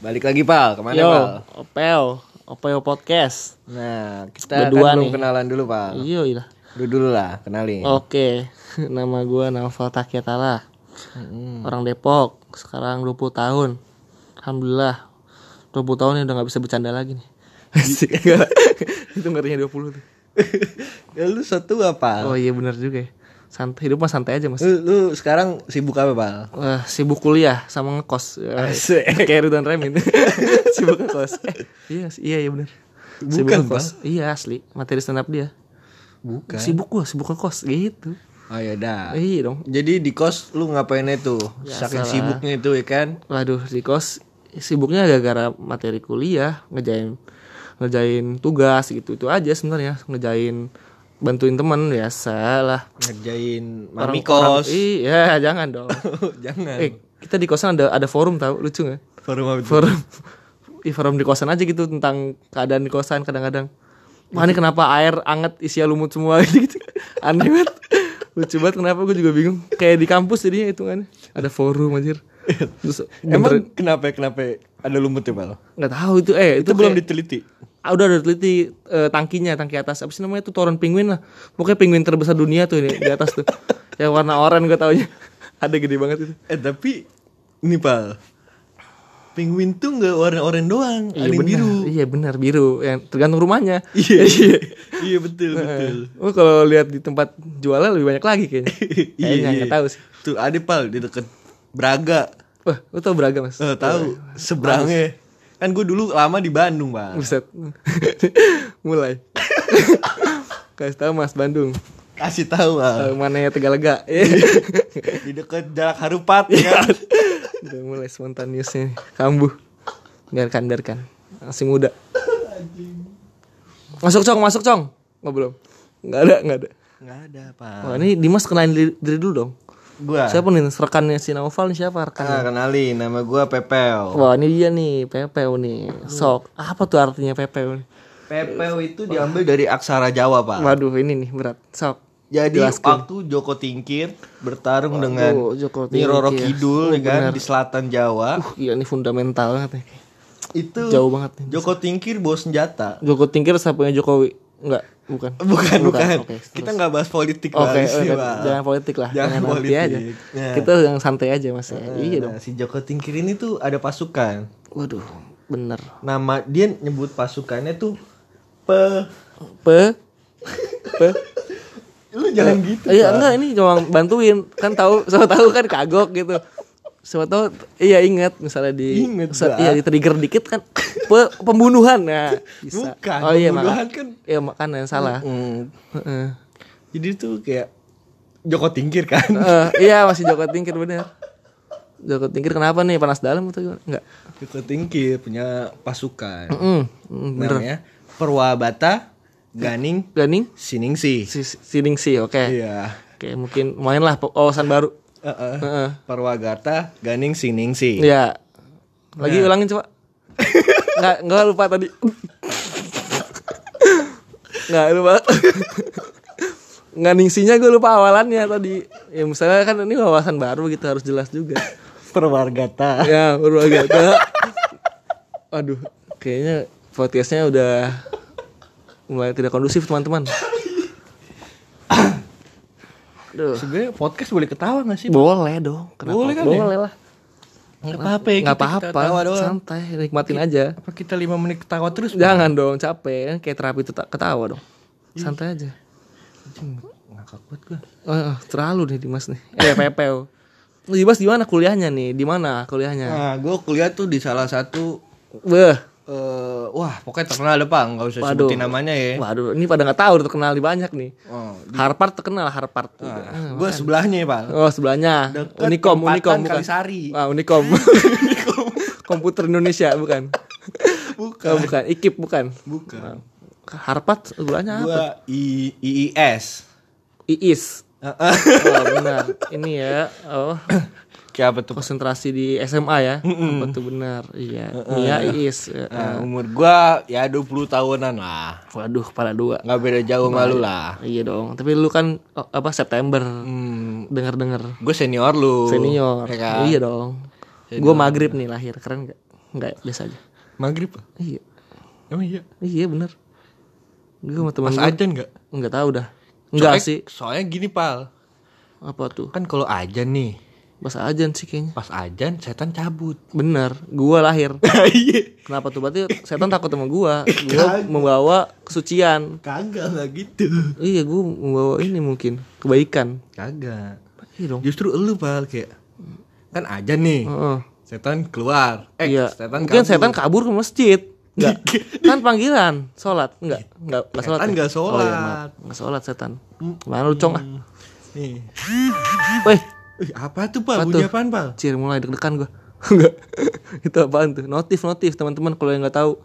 Balik lagi pal, ke mana Yo, pal? Opel, Opel Podcast. Nah, kita Berdua kan belum nih. kenalan dulu pal. Iya, iya. Lu dulu lah, kenalin. Oke, nama gua Naufal Takyatala. Orang Depok, sekarang 20 tahun. Alhamdulillah. 20 tahun ya udah gak bisa bercanda lagi nih. Itu ngerinya 20 tuh. ya lu satu apa? Oh iya bener juga ya. Santai, hidup mah santai aja mas. Lu, lu sekarang sibuk apa pal? Wah, sibuk kuliah sama ngekos. Asik. Kayak Ridwan Remin. sibuk ngekos. Eh, iya, iya, iya bener. Sibuk ngekos. Iya asli, materi stand up dia. Bukan. Sibuk gua, sibuk ngekos gitu. Oh ya dah. Iya dong. Jadi di kos lu ngapain itu? Saking Biasalah. sibuknya itu ya kan? Waduh, di kos sibuknya gara-gara materi kuliah, ngejain ngejain tugas gitu itu aja sebenarnya, ngejain bantuin teman biasa lah. Ngerjain mami orang- kos. Iya, jangan dong. Jangan. eh, kita di kosan ada ada forum tahu, lucu nggak? Forum apa itu? Forum Ih, forum di kosan aja gitu tentang keadaan di kosan kadang-kadang. Wah ini kenapa air anget isinya lumut semua gitu. Aneh banget. Lucu banget kenapa gue juga bingung. Kayak di kampus jadinya itu kan. Ada forum anjir. Terus Emang kenapa kenapa ada lumut ya pal? nggak tahu itu eh Itu, belum kayak- diteliti. Ah, udah udah teliti eh, tangkinya tangki atas. Apa sih namanya tuh? Toron penguin lah. Pokoknya penguin terbesar dunia tuh ini di atas tuh. Yang warna oranye gue taunya. Ada gede banget itu. Eh tapi ini pal. Penguin tuh nggak warna oranye doang, ada yang biru. iya benar. Biru. Yang tergantung rumahnya. Iya, iya betul betul. oh kalau lihat di tempat jualan lebih banyak lagi kayaknya. Kayaknya nggak tahu sih. Tuh ada pal di deket Braga. wah lu tau beragam mas? Eh, tahu. Seberangnya. Kan gue dulu lama di Bandung bang. Buset. Mulai. Kasih tahu mas Bandung. Kasih tahu bang. Eh, mana ya Tegalega di deket Jalak Harupat ya. kan? Udah mulai spontaniusnya Kambuh. Biarkan, biarkan. Masih muda. Masuk cong, masuk cong. Nggak belum Nggak ada, nggak ada. Nggak ada pak. Wah ini Dimas kenalin diri, diri dulu dong Gua. Siapa nih rekannya si Naufal nih siapa rekannya Ah, kenalin nama gue Pepeo. Wah ini dia nih Pepeo nih Sok Apa tuh artinya Pepeo Pepeo itu diambil dari aksara Jawa pak. Waduh ini nih berat Sok Jadi Jelaskan. waktu Joko Tingkir bertarung dengan Joko Nyi Roro Tingkir. Kidul Oh, kan di selatan Jawa. Uh iya ini fundamental banget nih itu Jauh banget nih Joko Tingkir bawa senjata. Joko Tingkir sapunya Jokowi Enggak Bukan Bukan, bukan. Oke, Kita nggak bahas politik Oke, oke, Bang. jangan politik lah, Jangan jangan, politik. aja. Ya. Kita yang santai aja mas. ya. iya dong. Nah, si Joko Tingkir ini tuh ada pasukan. Waduh, bener. Nama dia nyebut pasukannya tuh pe Pe, pe. Lu jangan gitu. Iya enggak ini cuma bantuin kan tahu, siapa tahu kan kagok gitu. Siapa tahu iya ingat misalnya di Bang. iya di trigger dikit kan pe, pembunuhan nah bisa. Bukan, oh iya pembunuhan maka, kan. Iya makanya yang salah. Hmm. Heeh. Jadi tuh kayak Joko Tingkir kan. Eh, iya masih Joko Tingkir bener. Joko Tingkir kenapa nih panas dalam atau gimana? Enggak. Joko Tingkir punya pasukan. Mm, mm, bener. Namanya Perwabata Ganing Ganing Siningsi. si Sining sih oke. Iya. Oke, mungkin main lah wawasan baru. Heeh. Heeh. Perwagata Ganing Siningsi. Iya. Lagi ulangin coba. Enggak, enggak lupa tadi. Enggak lupa. Enggak ningsinya gue lupa awalannya tadi. Ya misalnya kan ini wawasan baru gitu harus jelas juga. Perwargata. ya, agak Aduh, kayaknya podcastnya udah mulai tidak kondusif teman-teman. Aduh. Sebenarnya podcast boleh ketawa gak sih? Boleh dong. Kenapa? Boleh kan ya? Boleh lah. Enggak apa-apa ya. Nggak kita apa-apa. ketawa doang. Santai, nikmatin aja. Apa kita 5 menit ketawa terus? Jangan dong, capek. Kan Kayak terapi ketawa dong. Santai aja. Ngakak banget gua. Oh, terlalu nih Dimas nih. Eh, Pepeo. Lu Dimas di mana kuliahnya nih? Di mana kuliahnya? Nah, gue kuliah tuh di salah satu Beh. Eh wah, pokoknya terkenal deh, Pak. Enggak usah Waduh. sebutin namanya ya. Waduh, ini pada nggak tahu terkenal di banyak nih. Oh, Harvard terkenal Harvard. gue sebelahnya ya, Pak. Oh, sebelahnya. Deket Unikom, perempatan Unikom bukan. Kalisari. Ah, Unikom. Komputer Indonesia bukan. Bukan. Oh, bukan. IKIP bukan. Bukan. Harvard sebelahnya apa? I IIS. IIS. Oh, benar. Ini ya. Oh, Kayak apa tuh? konsentrasi di SMA ya. Apa tuh benar? Iya. Mia IIS. Ya. Nah, umur gua ya 20 tahunan lah. Waduh, kepala dua. Nggak beda jauh sama lu lah. Iya dong. Tapi lu kan oh, apa September. Hmm, Dengar-dengar gue senior lu. senior. ya kan? Iya dong. Gue maghrib nih lahir, keren gak? Enggak, biasa aja. Maghrib? Iya. Emang iya? Iya bener. Gue sama teman Pas ajan nggak? enggak tahu dah. Enggak Soalnya- sih. Soalnya gini pal Apa tuh? Kan kalau ajan nih Pas ajan sih kayaknya. Pas ajan setan cabut Bener, gua lahir. Iya Kenapa tuh? Berarti setan takut sama gua. Gua membawa kesucian. Kagak nggak gitu Iya, gua membawa ini mungkin kebaikan. Kagak Iya dong. Justru elu pal kayak Kan ajan nih Heeh. Setan keluar Eh iya. setan mungkin kabur. setan kabur ke masjid. Enggak. kan panggilan sholat. Enggak. Enggak, enggak sholat. Setan ya? nggak Oh, sholat. iya, maaf. Nggak sholat setan. Mana lu cong ah? Nih Weh, Ih, apa tuh? Apa Bunyi apaan pal? Cir mulai deg-degan gua. Enggak. itu apaan tuh? Notif notif teman-teman kalau yang nggak tahu.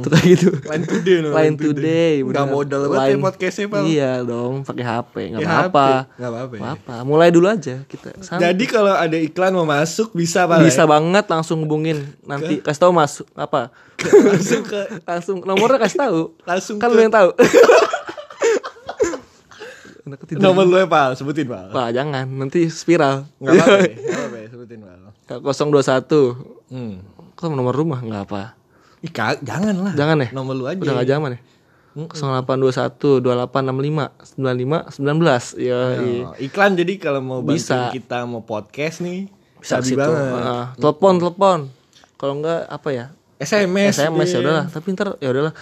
Tuh kayak gitu. Line today no, Line today. Nggak bener. modal banget ya podcastnya pal Iya dong, pakai HP nggak Pakai apa-apa. HP. Nggak apa-apa ya. Apa? Mulai dulu aja kita. Santai. Jadi kalau ada iklan mau masuk bisa pal bisa ya? banget langsung hubungin nanti kasih tahu masuk apa Langsung ke langsung nomornya kasih tahu Langsung kan ke- lu yang tahu Anak ketiduran. Nomor lu ya pal Sebutin pal Wah jangan. Nanti spiral. Nggak apa-apa ya? Nggak apa-apa? Sebutin pal 021 Hmm. kok nomor rumah? Nggak apa. Ih, kag- jangan lah. Jangan ya? Nomor lu aja. Udah nggak zaman ya? 0821 2865 95 19 ya iya. Oh, iklan jadi kalau mau bantuin Bisa. kita mau podcast nih bisa situ. banget. Ah, telepon telepon. Kalau enggak apa ya? SMS SMS ya Din. udahlah. Tapi ntar ya udahlah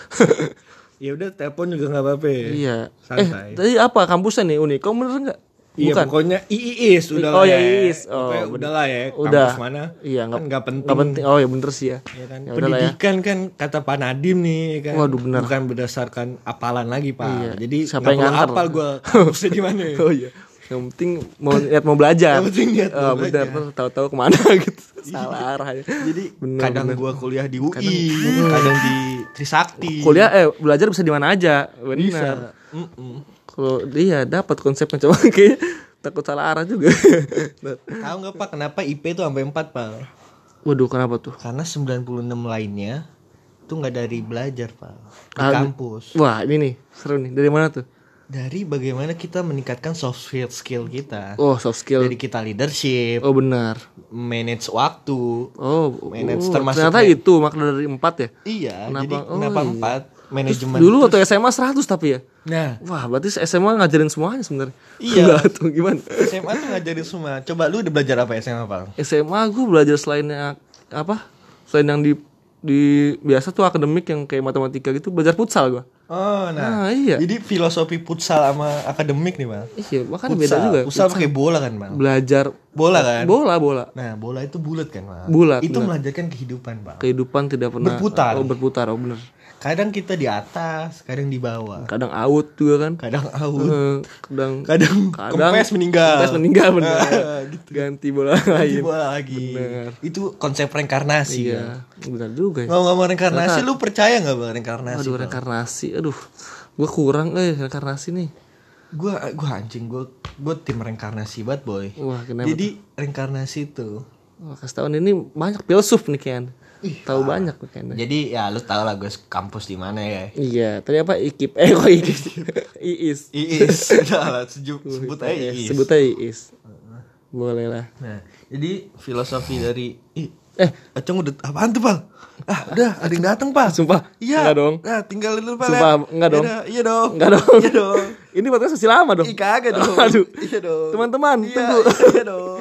ya udah telepon juga nggak apa-apa ya. iya Santai. eh tadi apa kampusnya nih Unikom bener nggak Iya bukan pokoknya IIS udah Oh, lah ya, ya. IIS. Oh, Pokoknya bener. udah lah ya. udah Kampus mana? iya Kan nggak penting. nggak penting oh ya bener sih ya Ya kan? Ya ya. Pendidikan kan kata Pak Nadim nih kan. Waduh, benar. Bukan berdasarkan apalan lagi Pak. Iya. Jadi Siapa yang apal gue kampusnya di mana. oh iya yang penting mau lihat mau belajar Yang penting niat mau bener belajar. Tahu-tahu ke mana gitu salah arah ya Jadi Bener, kadang bener. gua kuliah di UI, kadang, di Trisakti. kuliah eh belajar bisa di mana aja benar bisa. Mm-mm. kalau dia dapat konsepnya coba kayak takut salah arah juga Tahu nggak Pak kenapa IP itu sampai 4 Pak? waduh kenapa tuh Karena 96 lainnya itu nggak dari belajar Pak. Di Ah, kampus. wah ini nih seru nih dari mana tuh Dari bagaimana kita meningkatkan soft skill skill kita. oh soft skill Dari kita leadership, oh benar manage waktu. oh Manage oh, termasuk ternyata itu makna dari empat ya Iya, Kenapa? jadi Oh, kenapa iya. empat manajemen? dulu waktu SMA 100 tapi ya Nah, wah berarti SMA ngajarin semuanya sebenarnya Iya. Enggak tuh gimana SMA tuh ngajarin semua. Coba lu udah belajar apa SMA, Pak? SMA gue belajar selainnya apa selain yang di di biasa tuh akademik yang kayak matematika gitu belajar futsal gue Oh, nah. Ah, iya. Jadi filosofi futsal sama akademik nih, Bang. iya makanya beda juga Futsal pakai bola kan, Bang? belajar Bola kan? bola bola Nah, bola itu bulat kan, Bang? Bulat, Itu benar. melajarkan kehidupan, Bang. kehidupan tidak pernah Berputar. oh berputar oh bener Kadang kita di atas, kadang di bawah. kadang out juga kan Kadang out, Eh, kadang kadang, kempes meninggal. kempes meninggal bener Ah, gitu. ganti bola Di lain bola lagi. Bener. Itu konsep reinkarnasi. ya. iya benar juga ya Ngomong-ngomong reinkarnasi, lu percaya nggak bang reinkarnasi? aduh reinkarnasi aduh gue kurang eh reinkarnasi nih Gua, gua anjing, gua, gua tim reinkarnasi banget boy. wah kenapa Jadi reinkarnasi itu, Wah, kasih tahun ini banyak filsuf nih kan tahu banyak nih kayaknya jadi ya lu tau lah gue kampus di mana ya. Iya, tadi apa Ikip? Eh kok Ikip? Iis. Iis, udah lah, seju- sebut aja Iis. Sebut aja Iis. Boleh lah. Nah, jadi filosofi dari, Eh, Acung udah apaan tuh pal? Ah udah ada yang datang pal. Sumpah? Iya. Enggak dong. Nah tinggalin dulu pal. Sumpah, ya. enggak dong. Yaudah, Iya dong. enggak dong. Iya dong. Ini podcast masih lama dong. Ih kagak dong. Aduh. Iya dong. Teman-teman, Iya, tunggu. Iya dong.